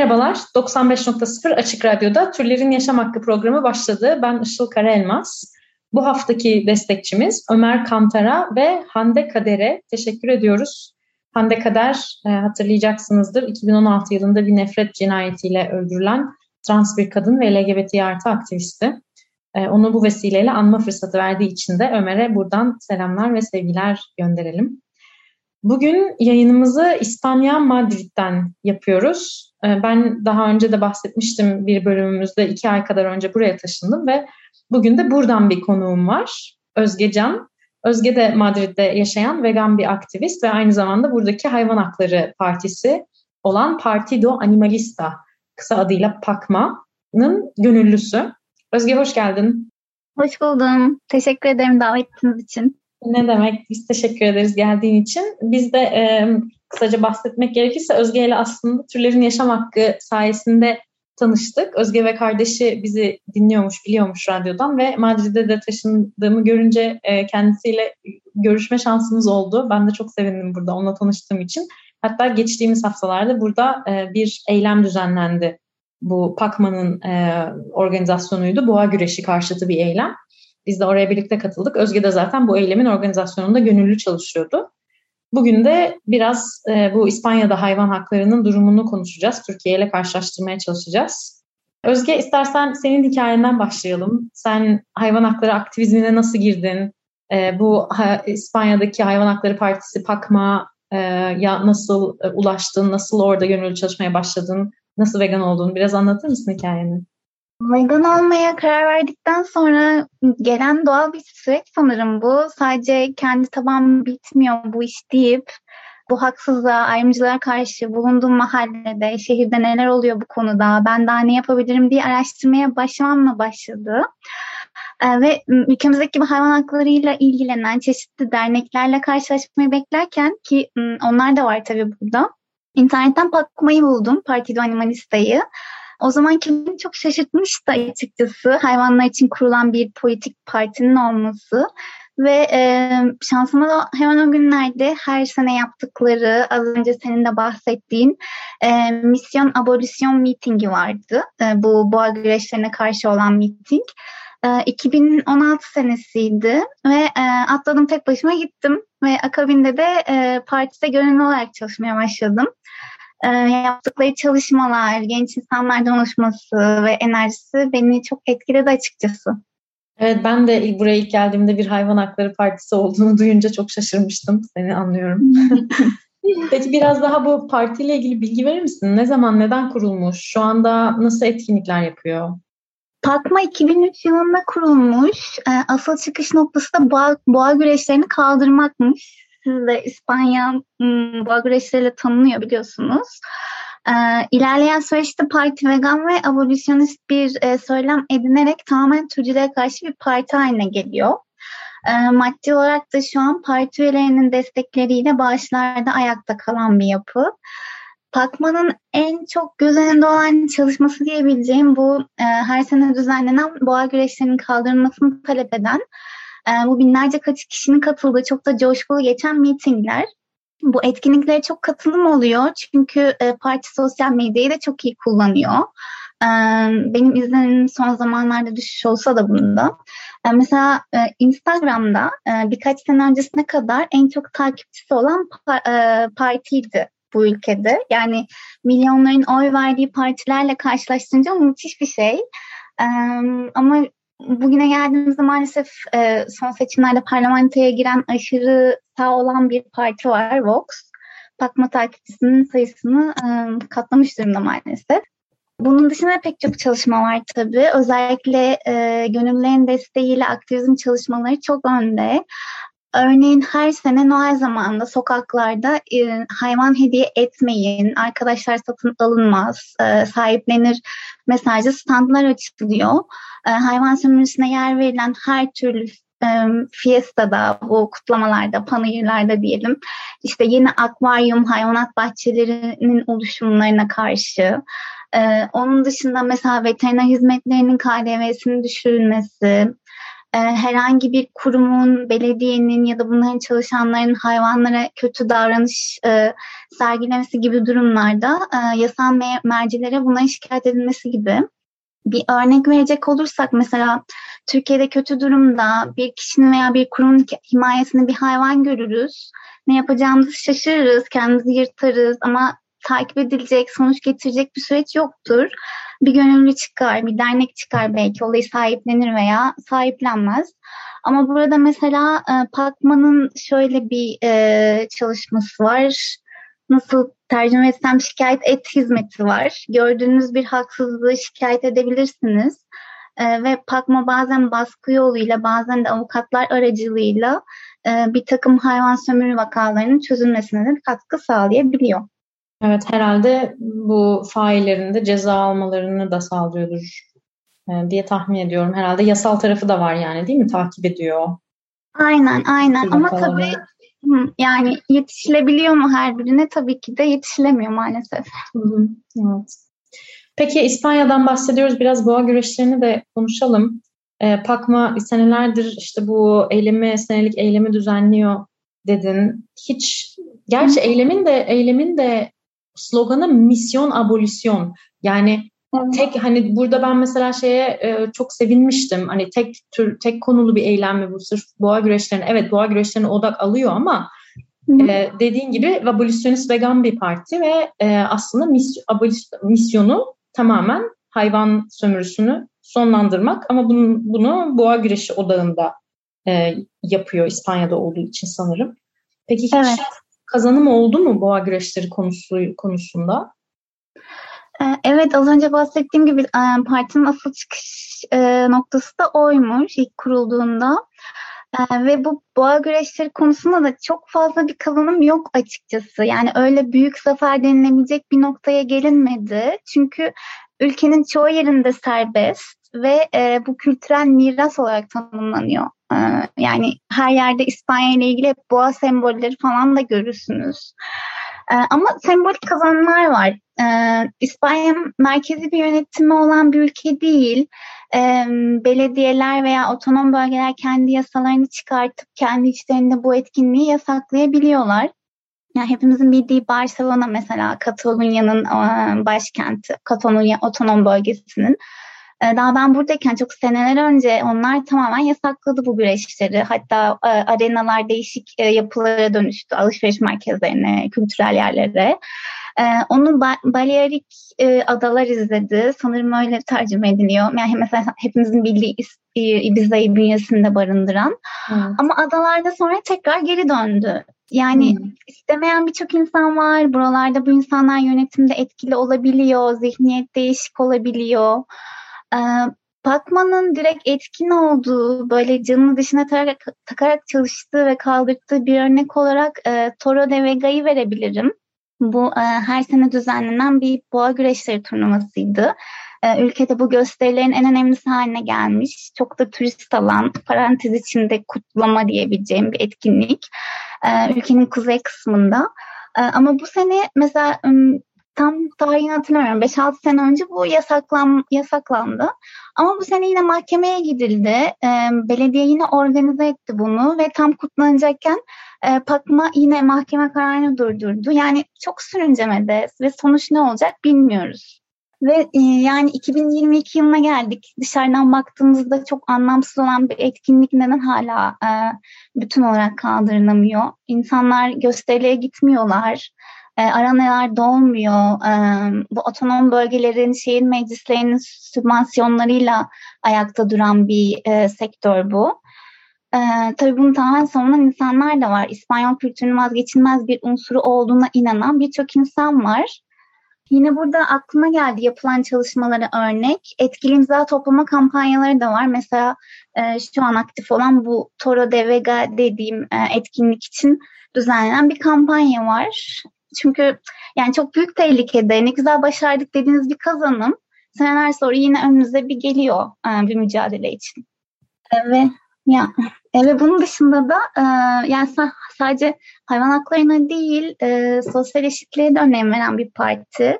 Merhabalar, 95.0 Açık Radyo'da Türlerin Yaşam Hakkı programı başladı. Ben Işıl Karaelmaz. Bu haftaki destekçimiz Ömer Kantara ve Hande Kader'e teşekkür ediyoruz. Hande Kader e, hatırlayacaksınızdır 2016 yılında bir nefret cinayetiyle öldürülen trans bir kadın ve LGBT artı aktivisti. E, onu bu vesileyle anma fırsatı verdiği için de Ömer'e buradan selamlar ve sevgiler gönderelim. Bugün yayınımızı İspanya Madrid'den yapıyoruz. Ee, ben daha önce de bahsetmiştim bir bölümümüzde iki ay kadar önce buraya taşındım ve bugün de buradan bir konuğum var. Özge Can. Özge de Madrid'de yaşayan vegan bir aktivist ve aynı zamanda buradaki Hayvan Hakları Partisi olan Partido Animalista kısa adıyla PAKMA'nın gönüllüsü. Özge hoş geldin. Hoş buldum. Teşekkür ederim davetiniz için. Ne demek? Biz teşekkür ederiz geldiğin için. Biz de e, kısaca bahsetmek gerekirse Özge ile aslında Türlerin Yaşam Hakkı sayesinde tanıştık. Özge ve kardeşi bizi dinliyormuş, biliyormuş radyodan ve Madrid'de de taşındığımı görünce e, kendisiyle görüşme şansımız oldu. Ben de çok sevindim burada onunla tanıştığım için. Hatta geçtiğimiz haftalarda burada e, bir eylem düzenlendi. Bu Pakman'ın e, organizasyonuydu. Boğa güreşi karşıtı bir eylem. Biz de oraya birlikte katıldık. Özge de zaten bu eylemin organizasyonunda gönüllü çalışıyordu. Bugün de biraz e, bu İspanya'da hayvan haklarının durumunu konuşacağız. Türkiye ile karşılaştırmaya çalışacağız. Özge istersen senin hikayenden başlayalım. Sen hayvan hakları aktivizmine nasıl girdin? E, bu ha, İspanya'daki Hayvan Hakları Partisi PAKMA e, ya nasıl e, ulaştın? Nasıl orada gönüllü çalışmaya başladın? Nasıl vegan oldun? Biraz anlatır mısın hikayeni? Vegan olmaya karar verdikten sonra gelen doğal bir süreç sanırım bu. Sadece kendi tabağım bitmiyor bu iş deyip bu haksızlığa, ayrımcılığa karşı bulunduğum mahallede, şehirde neler oluyor bu konuda, ben daha ne yapabilirim diye araştırmaya başlamamla başladı. Ee, ve ülkemizdeki hayvan haklarıyla ilgilenen çeşitli derneklerle karşılaşmayı beklerken ki onlar da var tabii burada. İnternetten Pakkuma'yı buldum, Partido Animalista'yı. O zaman beni çok şaşırtmıştı açıkçası hayvanlar için kurulan bir politik partinin olması. Ve e, şansıma da hemen o günlerde her sene yaptıkları az önce senin de bahsettiğin e, misyon abolisyon mitingi vardı. E, bu boğa güreşlerine karşı olan miting. E, 2016 senesiydi ve e, atladım tek başıma gittim ve akabinde de e, partide gönüllü olarak çalışmaya başladım e, yaptıkları çalışmalar, genç insanlardan oluşması ve enerjisi beni çok etkiledi açıkçası. Evet ben de buraya ilk geldiğimde bir hayvan hakları partisi olduğunu duyunca çok şaşırmıştım. Seni anlıyorum. Peki biraz daha bu partiyle ilgili bilgi verir misin? Ne zaman, neden kurulmuş? Şu anda nasıl etkinlikler yapıyor? Pakma 2003 yılında kurulmuş. E, asıl çıkış noktası da boğa, boğa güreşlerini kaldırmakmış siz de İspanya boğa güreşleriyle tanınıyor biliyorsunuz. Ee, ilerleyen süreçte parti vegan ve abolisyonist bir e, söylem edinerek tamamen türcülere karşı bir parti haline geliyor. E, maddi olarak da şu an parti üyelerinin destekleriyle bağışlarda ayakta kalan bir yapı. Pakman'ın en çok göz önünde olan çalışması diyebileceğim bu e, her sene düzenlenen boğa güreşlerinin kaldırılmasını talep eden e, bu binlerce kişinin katıldığı çok da coşkulu geçen mitingler. Bu etkinliklere çok katılım oluyor çünkü e, parti sosyal medyayı da çok iyi kullanıyor. E, benim izlenimim son zamanlarda düşüş olsa da bunda. E, mesela Instagram'da e, birkaç sene öncesine kadar en çok takipçisi olan e, partiydi bu ülkede. Yani milyonların oy verdiği partilerle karşılaştırınca müthiş bir şey. Ee, ama bugüne geldiğimizde maalesef e, son seçimlerde parlamentoya giren aşırı sağ olan bir parti var Vox. Pakma takipçisinin sayısını e, katlamış durumda maalesef. Bunun dışında pek çok çalışma var tabii. Özellikle e, gönüllülerin desteğiyle aktivizm çalışmaları çok önde. Örneğin her sene Noel zamanında sokaklarda e, hayvan hediye etmeyin, arkadaşlar satın alınmaz, e, sahiplenir mesajı standlar açılıyor. E, hayvan sömürüsüne yer verilen her türlü e, fiestada, bu kutlamalarda, panayırlarda diyelim, işte yeni akvaryum, hayvanat bahçelerinin oluşumlarına karşı, e, onun dışında mesela veteriner hizmetlerinin KDV'sinin düşürülmesi, e, herhangi bir kurumun, belediyenin ya da bunların çalışanların hayvanlara kötü davranış e, sergilemesi gibi durumlarda e, yasal me- mercilere bunların şikayet edilmesi gibi. Bir örnek verecek olursak mesela Türkiye'de kötü durumda bir kişinin veya bir kurumun himayesinde bir hayvan görürüz. Ne yapacağımızı şaşırırız, kendimizi yırtarız ama takip edilecek, sonuç getirecek bir süreç yoktur. Bir gönüllü çıkar, bir dernek çıkar belki olayı sahiplenir veya sahiplenmez. Ama burada mesela e, Pakman'ın şöyle bir e, çalışması var. Nasıl tercüme etsem şikayet et hizmeti var. Gördüğünüz bir haksızlığı şikayet edebilirsiniz. E, ve Pakma bazen baskı yoluyla bazen de avukatlar aracılığıyla e, bir takım hayvan sömürü vakalarının çözülmesine de katkı sağlayabiliyor. Evet herhalde bu faillerin de ceza almalarını da sağlıyordur e, diye tahmin ediyorum. Herhalde yasal tarafı da var yani değil mi? Takip ediyor. Aynen aynen ama tabii yani yetişilebiliyor mu her birine? Tabii ki de yetişilemiyor maalesef. Hı hı, evet. Peki İspanya'dan bahsediyoruz. Biraz boğa güreşlerini de konuşalım. E, Pakma senelerdir işte bu eylemi, senelik eylemi düzenliyor dedin. Hiç, gerçi eylemin de eylemin de sloganı misyon abolisyon. Yani tek hani burada ben mesela şeye e, çok sevinmiştim. Hani tek tür tek konulu bir eylem mi bu sırf boğa güreşlerine. Evet boğa güreşlerine odak alıyor ama e, dediğin gibi abolisyonist vegan bir parti ve e, aslında mis, abolis, misyonu tamamen hayvan sömürüsünü sonlandırmak ama bunu, bunu boğa güreşi odağında e, yapıyor İspanya'da olduğu için sanırım. Peki hiç evet kazanım oldu mu boğa güreşleri konusu konusunda? Ee, evet az önce bahsettiğim gibi e, partinin asıl çıkış e, noktası da oymuş ilk kurulduğunda. Ee, ve bu boğa güreşleri konusunda da çok fazla bir kazanım yok açıkçası. Yani öyle büyük zafer denilebilecek bir noktaya gelinmedi. Çünkü ülkenin çoğu yerinde serbest ve e, bu kültürel miras olarak tanımlanıyor. E, yani her yerde İspanya ile ilgili hep boğa sembolleri falan da görürsünüz. E, ama sembolik kazanımlar var. E, İspanya merkezi bir yönetimi olan bir ülke değil. Belediyeler veya otonom bölgeler kendi yasalarını çıkartıp kendi içlerinde bu etkinliği yasaklayabiliyorlar. Yani hepimizin bildiği Barcelona mesela Katalonya'nın e, başkenti, Katalonya otonom bölgesinin ee, daha ben buradayken çok seneler önce onlar tamamen yasakladı bu güreşleri. Hatta e, arenalar değişik e, yapılara dönüştü. Alışveriş merkezlerine, kültürel yerlere. E, onu ba Balearik e, adalar izledi. Sanırım öyle tercüme ediliyor. Yani mesela hepimizin bildiği Ibiza'yı bünyesinde barındıran. Evet. Ama adalarda sonra tekrar geri döndü. Yani hmm. istemeyen birçok insan var. Buralarda bu insanlar yönetimde etkili olabiliyor. Zihniyet değişik olabiliyor. E, Pacman'ın direkt etkin olduğu, böyle canını dışına takarak, takarak çalıştığı ve kaldırdığı bir örnek olarak e, Toro de Vega'yı verebilirim. Bu e, her sene düzenlenen bir boğa güreşleri turnuvasıydı. E, ülkede bu gösterilerin en önemlisi haline gelmiş. Çok da turist alan, parantez içinde kutlama diyebileceğim bir etkinlik. E, ülkenin kuzey kısmında. E, ama bu sene mesela tam tarihini hatırlamıyorum. 5-6 sene önce bu yasaklan, yasaklandı. Ama bu sene yine mahkemeye gidildi. E, belediye yine organize etti bunu ve tam kutlanacakken e, Pakma yine mahkeme kararını durdurdu. Yani çok sürüncemede ve sonuç ne olacak bilmiyoruz. Ve yani 2022 yılına geldik. Dışarıdan baktığımızda çok anlamsız olan bir etkinlik neden hala bütün olarak kaldırılamıyor? İnsanlar gösteriye gitmiyorlar e, aranıyorlar dolmuyor. E, bu otonom bölgelerin şehir meclislerinin sübvansiyonlarıyla ayakta duran bir e, sektör bu. E, tabii bunu tamamen savunan insanlar da var. İspanyol kültürünün vazgeçilmez bir unsuru olduğuna inanan birçok insan var. Yine burada aklıma geldi yapılan çalışmaları örnek. Etkili imza toplama kampanyaları da var. Mesela e, şu an aktif olan bu Toro de Vega dediğim e, etkinlik için düzenlenen bir kampanya var. Çünkü yani çok büyük tehlikede ne güzel başardık dediğiniz bir kazanım seneler sonra yine önünüze bir geliyor e, bir mücadele için. E, ve ya e, ve bunun dışında da yani sadece hayvan haklarına değil sosyal eşitliğe de önem veren bir parti.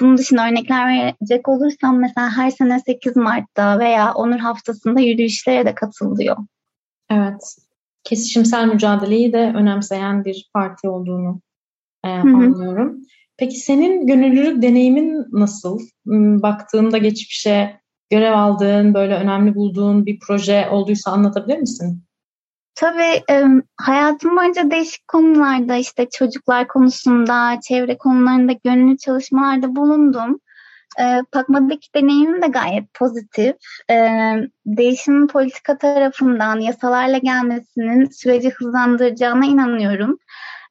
Bunun dışında örnekler verecek olursam mesela her sene 8 Mart'ta veya Onur Haftası'nda yürüyüşlere de katılıyor. Evet. Kesişimsel mücadeleyi de önemseyen bir parti olduğunu e, anlıyorum. Peki senin gönüllülük deneyimin nasıl? Hmm, baktığında geçmişe görev aldığın, böyle önemli bulduğun bir proje olduysa anlatabilir misin? Tabii hayatım boyunca değişik konularda işte çocuklar konusunda, çevre konularında gönüllü çalışmalarda bulundum. E, Pakma'daki deneyimim de gayet pozitif. E, değişimin politika tarafından yasalarla gelmesinin süreci hızlandıracağına inanıyorum.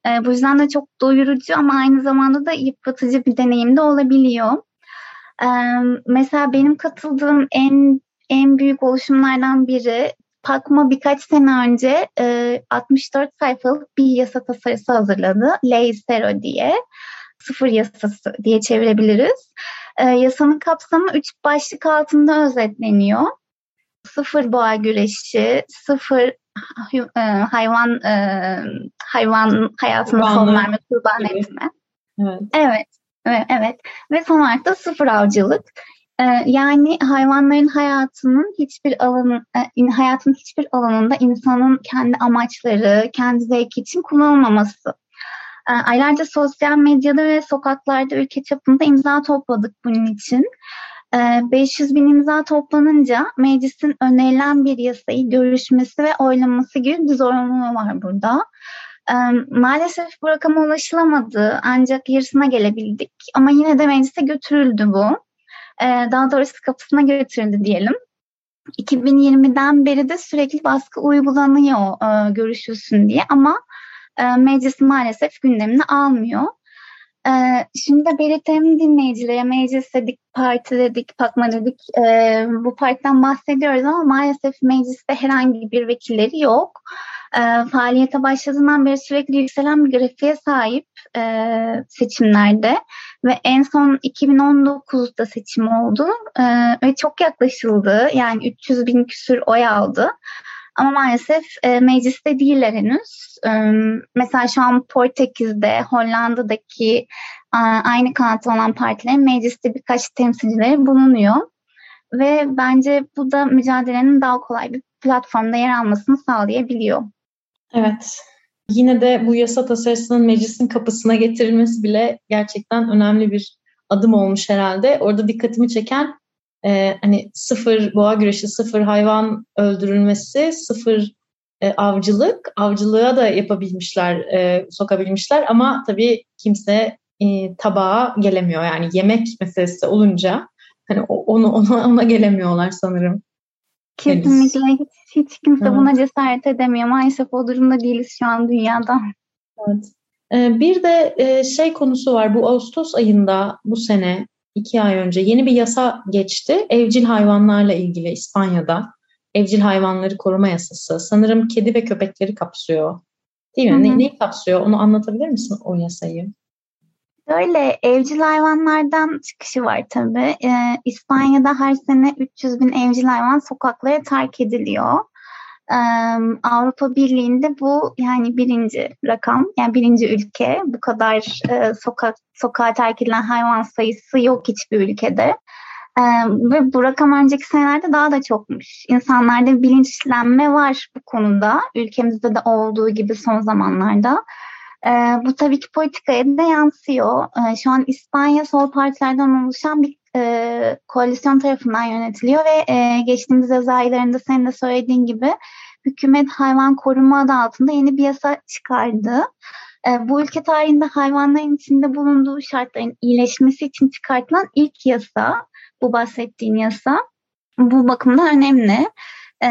E, bu yüzden de çok doyurucu ama aynı zamanda da yıpratıcı bir deneyim de olabiliyor. E, mesela benim katıldığım en en büyük oluşumlardan biri Pakma birkaç sene önce e, 64 sayfalık bir yasa tasarısı hazırladı. Ley Zero diye. Sıfır yasası diye çevirebiliriz. E, yasanın kapsamı üç başlık altında özetleniyor. Sıfır boğa güreşi, sıfır hayvan e, hayvan hayatına son verme, kurban etme. Evet. evet. Evet, evet. Ve son olarak da sıfır avcılık. Yani hayvanların hayatının hiçbir alanı, hayatın hiçbir alanında insanın kendi amaçları, kendi zevki için kullanılmaması. Aylarca sosyal medyada ve sokaklarda ülke çapında imza topladık bunun için. 500 ee, bin imza toplanınca meclisin önerilen bir yasayı görüşmesi ve oylaması gibi bir zorunluluğu var burada. Ee, maalesef bu rakama ulaşılamadı ancak yarısına gelebildik ama yine de meclise götürüldü bu. Ee, daha doğrusu kapısına götürüldü diyelim. 2020'den beri de sürekli baskı uygulanıyor e, görüşülsün diye ama e, meclis maalesef gündemine almıyor. Ee, şimdi de belirtelim dinleyicilere meclis dedik, parti dedik, pakma dedik. Ee, bu partiden bahsediyoruz ama maalesef mecliste herhangi bir vekilleri yok. Ee, faaliyete başladığından beri sürekli yükselen bir grafiğe sahip e, seçimlerde ve en son 2019'da seçim oldu e, ve çok yaklaşıldı. Yani 300 bin küsür oy aldı. Ama maalesef e, mecliste değiller henüz. E, mesela şu an Portekiz'de, Hollanda'daki e, aynı kanatta olan partilerin mecliste birkaç temsilcileri bulunuyor. Ve bence bu da mücadelenin daha kolay bir platformda yer almasını sağlayabiliyor. Evet. Yine de bu yasa tasarısının meclisin kapısına getirilmesi bile gerçekten önemli bir adım olmuş herhalde. Orada dikkatimi çeken e, hani sıfır boğa güreşi, sıfır hayvan öldürülmesi, sıfır e, avcılık, avcılığa da yapabilmişler, e, sokabilmişler ama tabii kimse e, tabağa gelemiyor. Yani yemek meselesi olunca hani onu ona, ona gelemiyorlar sanırım. Kesinlikle hiç, hiç kimse evet. buna cesaret edemiyor. Maalesef o durumda değiliz şu an dünyada. Evet. E, bir de e, şey konusu var. Bu Ağustos ayında bu sene iki ay önce yeni bir yasa geçti. Evcil hayvanlarla ilgili İspanya'da. Evcil hayvanları koruma yasası. Sanırım kedi ve köpekleri kapsıyor. Değil mi? Hı hı. Ne, neyi kapsıyor? Onu anlatabilir misin o yasayı? Böyle evcil hayvanlardan çıkışı var tabii. Ee, İspanya'da her sene 300 bin evcil hayvan sokaklara terk ediliyor. Avrupa Birliği'nde bu yani birinci rakam, yani birinci ülke. Bu kadar e, sokak sokağa terk edilen hayvan sayısı yok hiçbir ülkede. Ve bu rakam önceki senelerde daha da çokmuş. İnsanlarda bilinçlenme var bu konuda. Ülkemizde de olduğu gibi son zamanlarda. E, bu tabii ki politikaya da yansıyor. E, şu an İspanya sol partilerden oluşan bir e, koalisyon tarafından yönetiliyor ve e, geçtiğimiz yaz aylarında senin de söylediğin gibi hükümet hayvan koruma adı altında yeni bir yasa çıkardı. E, bu ülke tarihinde hayvanların içinde bulunduğu şartların iyileşmesi için çıkartılan ilk yasa, bu bahsettiğin yasa. Bu bakımdan önemli. E,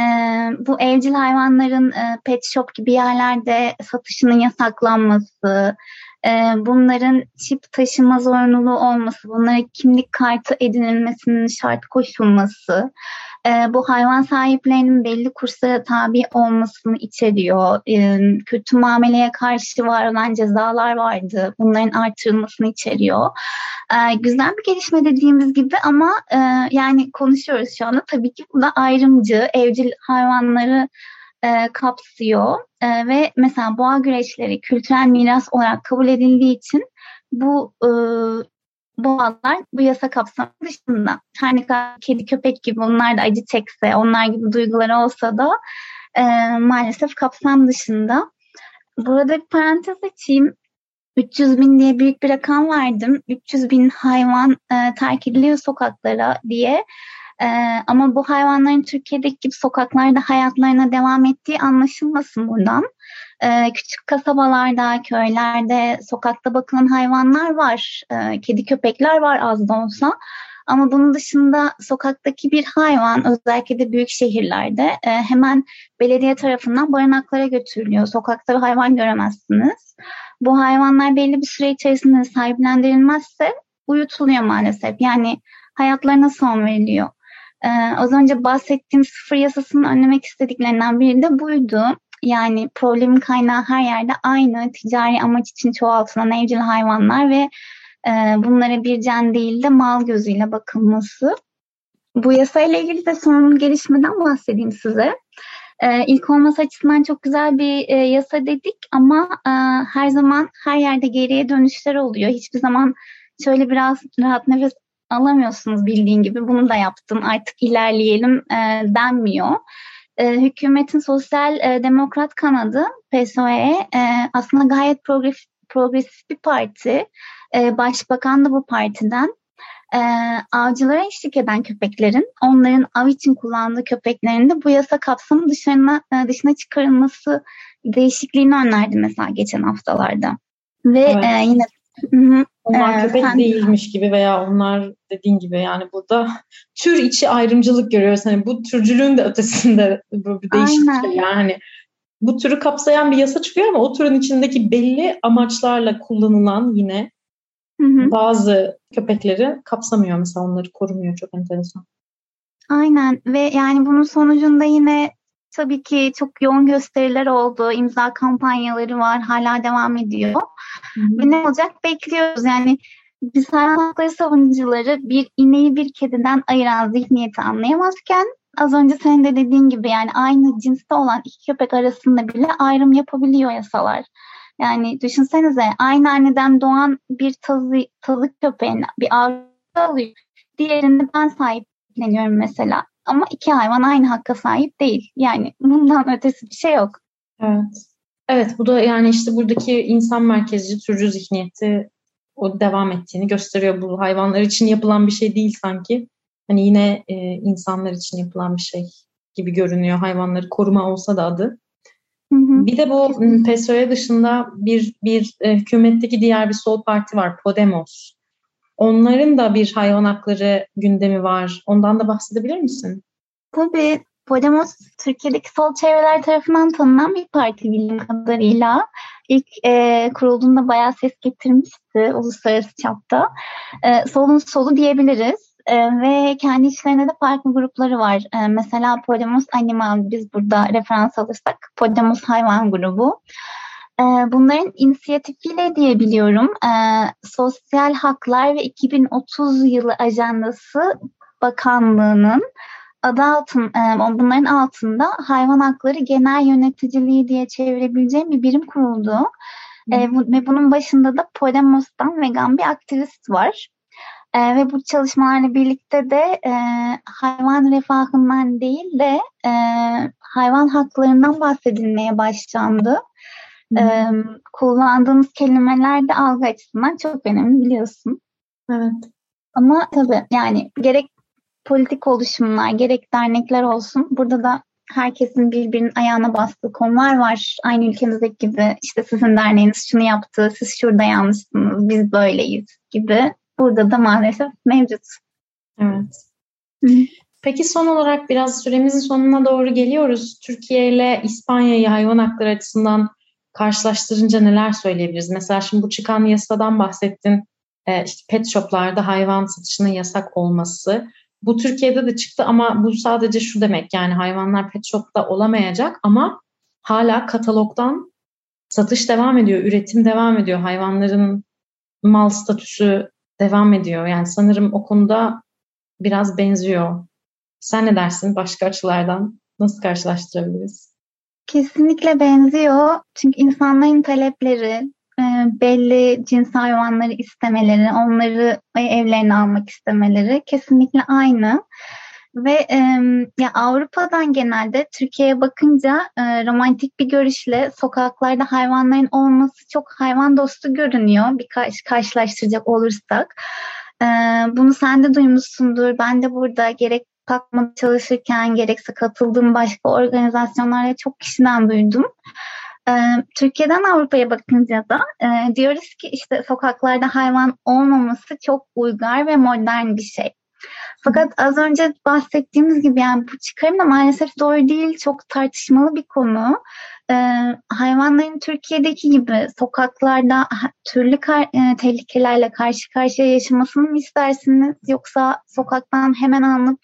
bu evcil hayvanların e, pet shop gibi yerlerde satışının yasaklanması, e, bunların çip taşıma zorunluluğu olması, bunlara kimlik kartı edinilmesinin şart koşulması, e, bu hayvan sahiplerinin belli kurslara tabi olmasını içeriyor. E, kötü muameleye karşı var olan cezalar vardı. Bunların artırılmasını içeriyor. E, güzel bir gelişme dediğimiz gibi ama e, yani konuşuyoruz şu anda. Tabii ki bu da ayrımcı, evcil hayvanları e, kapsıyor e, ve mesela boğa güreşleri kültürel miras olarak kabul edildiği için bu e, boğalar bu yasa kapsamı dışında. Her ne kadar kedi köpek gibi onlar da acı çekse, onlar gibi duyguları olsa da e, maalesef kapsam dışında. Burada bir parantez açayım. 300 bin diye büyük bir rakam verdim. 300 bin hayvan e, terk ediliyor sokaklara diye. E, ama bu hayvanların Türkiye'deki gibi sokaklarda hayatlarına devam ettiği anlaşılmasın buradan. E, küçük kasabalarda, köylerde, sokakta bakılan hayvanlar var. E, kedi köpekler var az da olsa. Ama bunun dışında sokaktaki bir hayvan özellikle de büyük şehirlerde e, hemen belediye tarafından barınaklara götürülüyor. Sokakta bir hayvan göremezsiniz. Bu hayvanlar belli bir süre içerisinde sahiplendirilmezse uyutuluyor maalesef. Yani hayatlarına son veriliyor. Ee, az önce bahsettiğim sıfır yasasının önlemek istediklerinden biri de buydu. Yani problemin kaynağı her yerde aynı ticari amaç için çoğaltılan evcil hayvanlar ve e, bunlara bir can değil de mal gözüyle bakılması. Bu yasayla ilgili de son gelişmeden bahsedeyim size. Ee, ilk olması açısından çok güzel bir e, yasa dedik ama e, her zaman her yerde geriye dönüşler oluyor. Hiçbir zaman şöyle biraz rahat nefes alamıyorsunuz bildiğin gibi. Bunu da yaptım artık ilerleyelim e, denmiyor. E, hükümetin sosyal e, demokrat kanadı PSOE e, aslında gayet progresif, progresif bir parti. E, başbakan da bu partiden. E, avcılara eşlik eden köpeklerin, onların av için kullandığı köpeklerin de bu yasa kapsamı dışına, e, dışına çıkarılması değişikliğini önerdi mesela geçen haftalarda. Ve evet. e, yine. Onlar ee, köpek sen... değilmiş gibi veya onlar dediğin gibi yani burada tür içi ayrımcılık görüyoruz. Hani bu türcülüğün de ötesinde bu bir değişik Aynen. şey yani. Bu türü kapsayan bir yasa çıkıyor ama o türün içindeki belli amaçlarla kullanılan yine Hı-hı. bazı köpekleri kapsamıyor mesela onları korumuyor çok enteresan. Aynen ve yani bunun sonucunda yine tabii ki çok yoğun gösteriler oldu, imza kampanyaları var, hala devam ediyor. Hı-hı. Ne olacak bekliyoruz yani biz hayvan hakları savunucuları bir ineği bir kediden ayıran zihniyeti anlayamazken az önce senin de dediğin gibi yani aynı cinste olan iki köpek arasında bile ayrım yapabiliyor yasalar. Yani düşünsenize aynı anneden doğan bir tazı, tazı köpeğin bir avcı alıyor. Diğerini ben sahipleniyorum mesela. Ama iki hayvan aynı hakka sahip değil. Yani bundan ötesi bir şey yok. Evet. Evet bu da yani işte buradaki insan merkezci türcü zihniyeti o devam ettiğini gösteriyor. Bu hayvanlar için yapılan bir şey değil sanki. Hani yine e, insanlar için yapılan bir şey gibi görünüyor. Hayvanları koruma olsa da adı. Hı hı. Bir de bu PSOE dışında bir bir e, hükümetteki diğer bir sol parti var Podemos. Onların da bir hayvan hakları gündemi var. Ondan da bahsedebilir misin? Tabii. Podemos Türkiye'deki sol çevreler tarafından tanınan bir parti bildiğim kadarıyla. İlk e, kurulduğunda bayağı ses getirmişti uluslararası çapta. E, solun solu diyebiliriz. E, ve kendi içlerinde de farklı grupları var. E, mesela Podemos Animal, biz burada referans alırsak Podemos Hayvan grubu. E, bunların inisiyatifiyle diyebiliyorum. E, Sosyal Haklar ve 2030 yılı ajandası Bakanlığı'nın adı altın, e, bunların altında hayvan hakları genel yöneticiliği diye çevirebileceğim bir birim kuruldu. E, ve bunun başında da Podemos'tan vegan bir aktivist var. E, ve bu çalışmalarla birlikte de e, hayvan refahından değil de e, hayvan haklarından bahsedilmeye başlandı. E, kullandığımız kelimeler de algı açısından çok önemli biliyorsun. Evet. Ama tabii yani gerek politik oluşumlar, gerek dernekler olsun. Burada da herkesin birbirinin ayağına bastığı konular var. Aynı ülkemizdeki gibi işte sizin derneğiniz şunu yaptı, siz şurada yanlışsınız, biz böyleyiz gibi. Burada da maalesef mevcut. Evet. Peki son olarak biraz süremizin sonuna doğru geliyoruz. Türkiye ile İspanya'yı hayvan hakları açısından karşılaştırınca neler söyleyebiliriz? Mesela şimdi bu çıkan yasadan bahsettin. E, işte pet shoplarda hayvan satışının yasak olması. Bu Türkiye'de de çıktı ama bu sadece şu demek yani hayvanlar pet shop'ta olamayacak ama hala katalogdan satış devam ediyor, üretim devam ediyor. Hayvanların mal statüsü devam ediyor. Yani sanırım o konuda biraz benziyor. Sen ne dersin başka açılardan? Nasıl karşılaştırabiliriz? Kesinlikle benziyor. Çünkü insanların talepleri, e, belli cins hayvanları istemeleri, onları evlerine almak istemeleri kesinlikle aynı. Ve e, ya Avrupa'dan genelde Türkiye'ye bakınca e, romantik bir görüşle sokaklarda hayvanların olması çok hayvan dostu görünüyor bir karş- karşılaştıracak olursak. E, bunu sen de duymuşsundur. Ben de burada gerek Takma'da çalışırken gerekse katıldığım başka organizasyonlarda çok kişiden duydum. Ee, Türkiye'den Avrupa'ya bakınca da e, diyoruz ki işte sokaklarda hayvan olmaması çok uygar ve modern bir şey. Fakat az önce bahsettiğimiz gibi yani bu çıkarım da maalesef doğru değil. Çok tartışmalı bir konu. Ee, hayvanların Türkiye'deki gibi sokaklarda türlü kar- e, tehlikelerle karşı karşıya yaşamasını mı istersiniz? Yoksa sokaktan hemen alınıp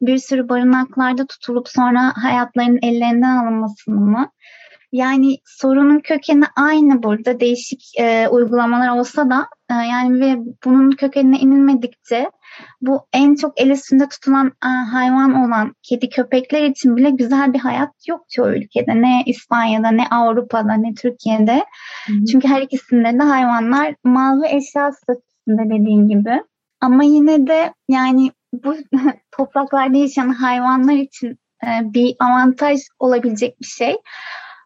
bir sürü barınaklarda tutulup sonra hayatlarının ellerinden alınmasını mı? Yani sorunun kökeni aynı burada değişik e, uygulamalar olsa da e, yani ve bunun kökenine inilmedikçe bu en çok el üstünde tutulan e, hayvan olan kedi köpekler için bile güzel bir hayat yok çoğu ülkede. Ne İspanya'da ne Avrupa'da ne Türkiye'de. Hı hı. Çünkü her ikisinde de hayvanlar mal ve eşya statüsünde dediğim gibi. Ama yine de yani bu topraklarda yaşayan hayvanlar için e, bir avantaj olabilecek bir şey.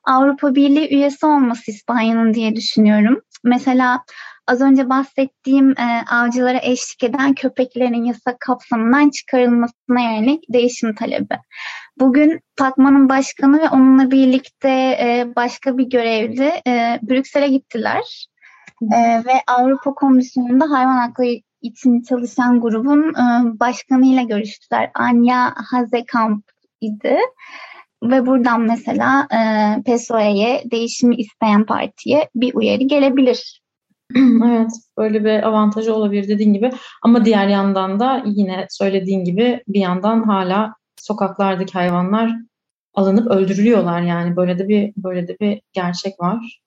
Avrupa Birliği üyesi olması İspanya'nın diye düşünüyorum. Mesela az önce bahsettiğim e, avcılara eşlik eden köpeklerin yasak kapsamından çıkarılmasına yönelik değişim talebi. Bugün Takma'nın başkanı ve onunla birlikte e, başka bir görevli e, Brüksel'e gittiler. E, ve Avrupa Komisyonu'nda hayvan hakları için çalışan grubun e, başkanıyla görüştüler. Anya Hazekamp idi. Ve buradan mesela e, PSOE'ye değişimi isteyen partiye bir uyarı gelebilir. evet böyle bir avantajı olabilir dediğin gibi ama diğer yandan da yine söylediğin gibi bir yandan hala sokaklardaki hayvanlar alınıp öldürülüyorlar yani böyle de bir böyle de bir gerçek var.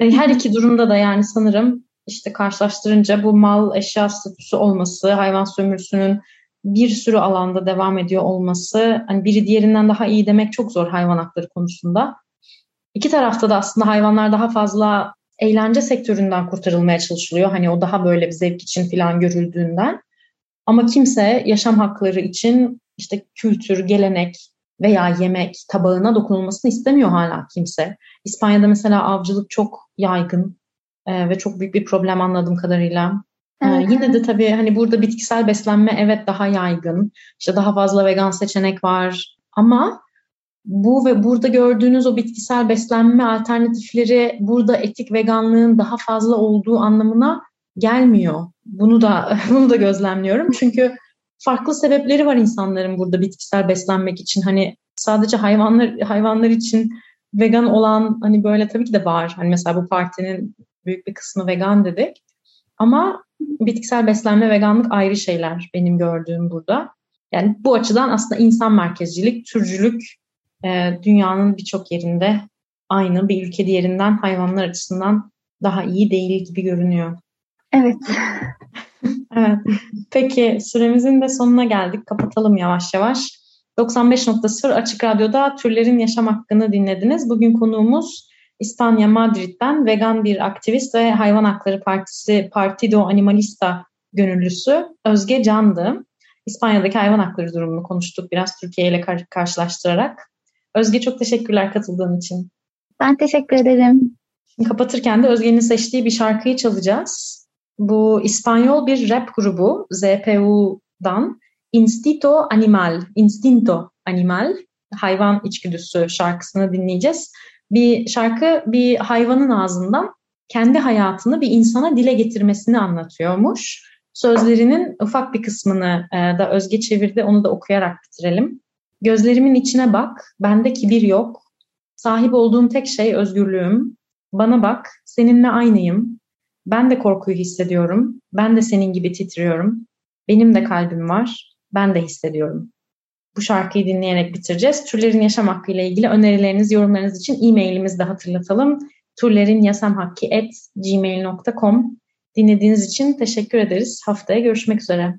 E, her iki durumda da yani sanırım işte karşılaştırınca bu mal eşya statüsü olması, hayvan sömürüsünün bir sürü alanda devam ediyor olması, hani biri diğerinden daha iyi demek çok zor hayvan hakları konusunda. İki tarafta da aslında hayvanlar daha fazla eğlence sektöründen kurtarılmaya çalışılıyor. Hani o daha böyle bir zevk için falan görüldüğünden. Ama kimse yaşam hakları için işte kültür, gelenek veya yemek tabağına dokunulmasını istemiyor hala kimse. İspanya'da mesela avcılık çok yaygın e, ve çok büyük bir problem anladığım kadarıyla. Ee, yine de tabii hani burada bitkisel beslenme evet daha yaygın. İşte daha fazla vegan seçenek var. Ama bu ve burada gördüğünüz o bitkisel beslenme alternatifleri burada etik veganlığın daha fazla olduğu anlamına gelmiyor. Bunu da bunu da gözlemliyorum. Çünkü farklı sebepleri var insanların burada bitkisel beslenmek için. Hani sadece hayvanlar hayvanlar için vegan olan hani böyle tabii ki de var. Hani mesela bu partinin büyük bir kısmı vegan dedik. Ama bitkisel beslenme, veganlık ayrı şeyler benim gördüğüm burada. Yani bu açıdan aslında insan merkezcilik, türcülük e, dünyanın birçok yerinde aynı bir ülke diğerinden hayvanlar açısından daha iyi değil gibi görünüyor. Evet. evet. Peki süremizin de sonuna geldik. Kapatalım yavaş yavaş. 95.0 Açık Radyo'da türlerin yaşam hakkını dinlediniz. Bugün konuğumuz İspanya Madrid'den vegan bir aktivist ve Hayvan Hakları Partisi Partido Animalista gönüllüsü Özge Can'dı. İspanya'daki hayvan hakları durumunu konuştuk biraz Türkiye ile kar- karşılaştırarak. Özge çok teşekkürler katıldığın için. Ben teşekkür ederim. Şimdi kapatırken de Özge'nin seçtiği bir şarkıyı çalacağız. Bu İspanyol bir rap grubu ZPU'dan Instinto Animal, Instinto Animal hayvan içgüdüsü şarkısını dinleyeceğiz bir şarkı bir hayvanın ağzından kendi hayatını bir insana dile getirmesini anlatıyormuş. Sözlerinin ufak bir kısmını e, da Özge çevirdi, onu da okuyarak bitirelim. Gözlerimin içine bak, bende kibir yok. Sahip olduğum tek şey özgürlüğüm. bana bak, seninle aynıyım. Ben de korkuyu hissediyorum. Ben de senin gibi titriyorum. Benim de kalbim var. Ben de hissediyorum. Bu şarkıyı dinleyerek bitireceğiz. Türlerin yaşam hakkı ile ilgili önerileriniz, yorumlarınız için e-mailimizi de hatırlatalım. turlerinyasamhakki.gmail.com Dinlediğiniz için teşekkür ederiz. Haftaya görüşmek üzere.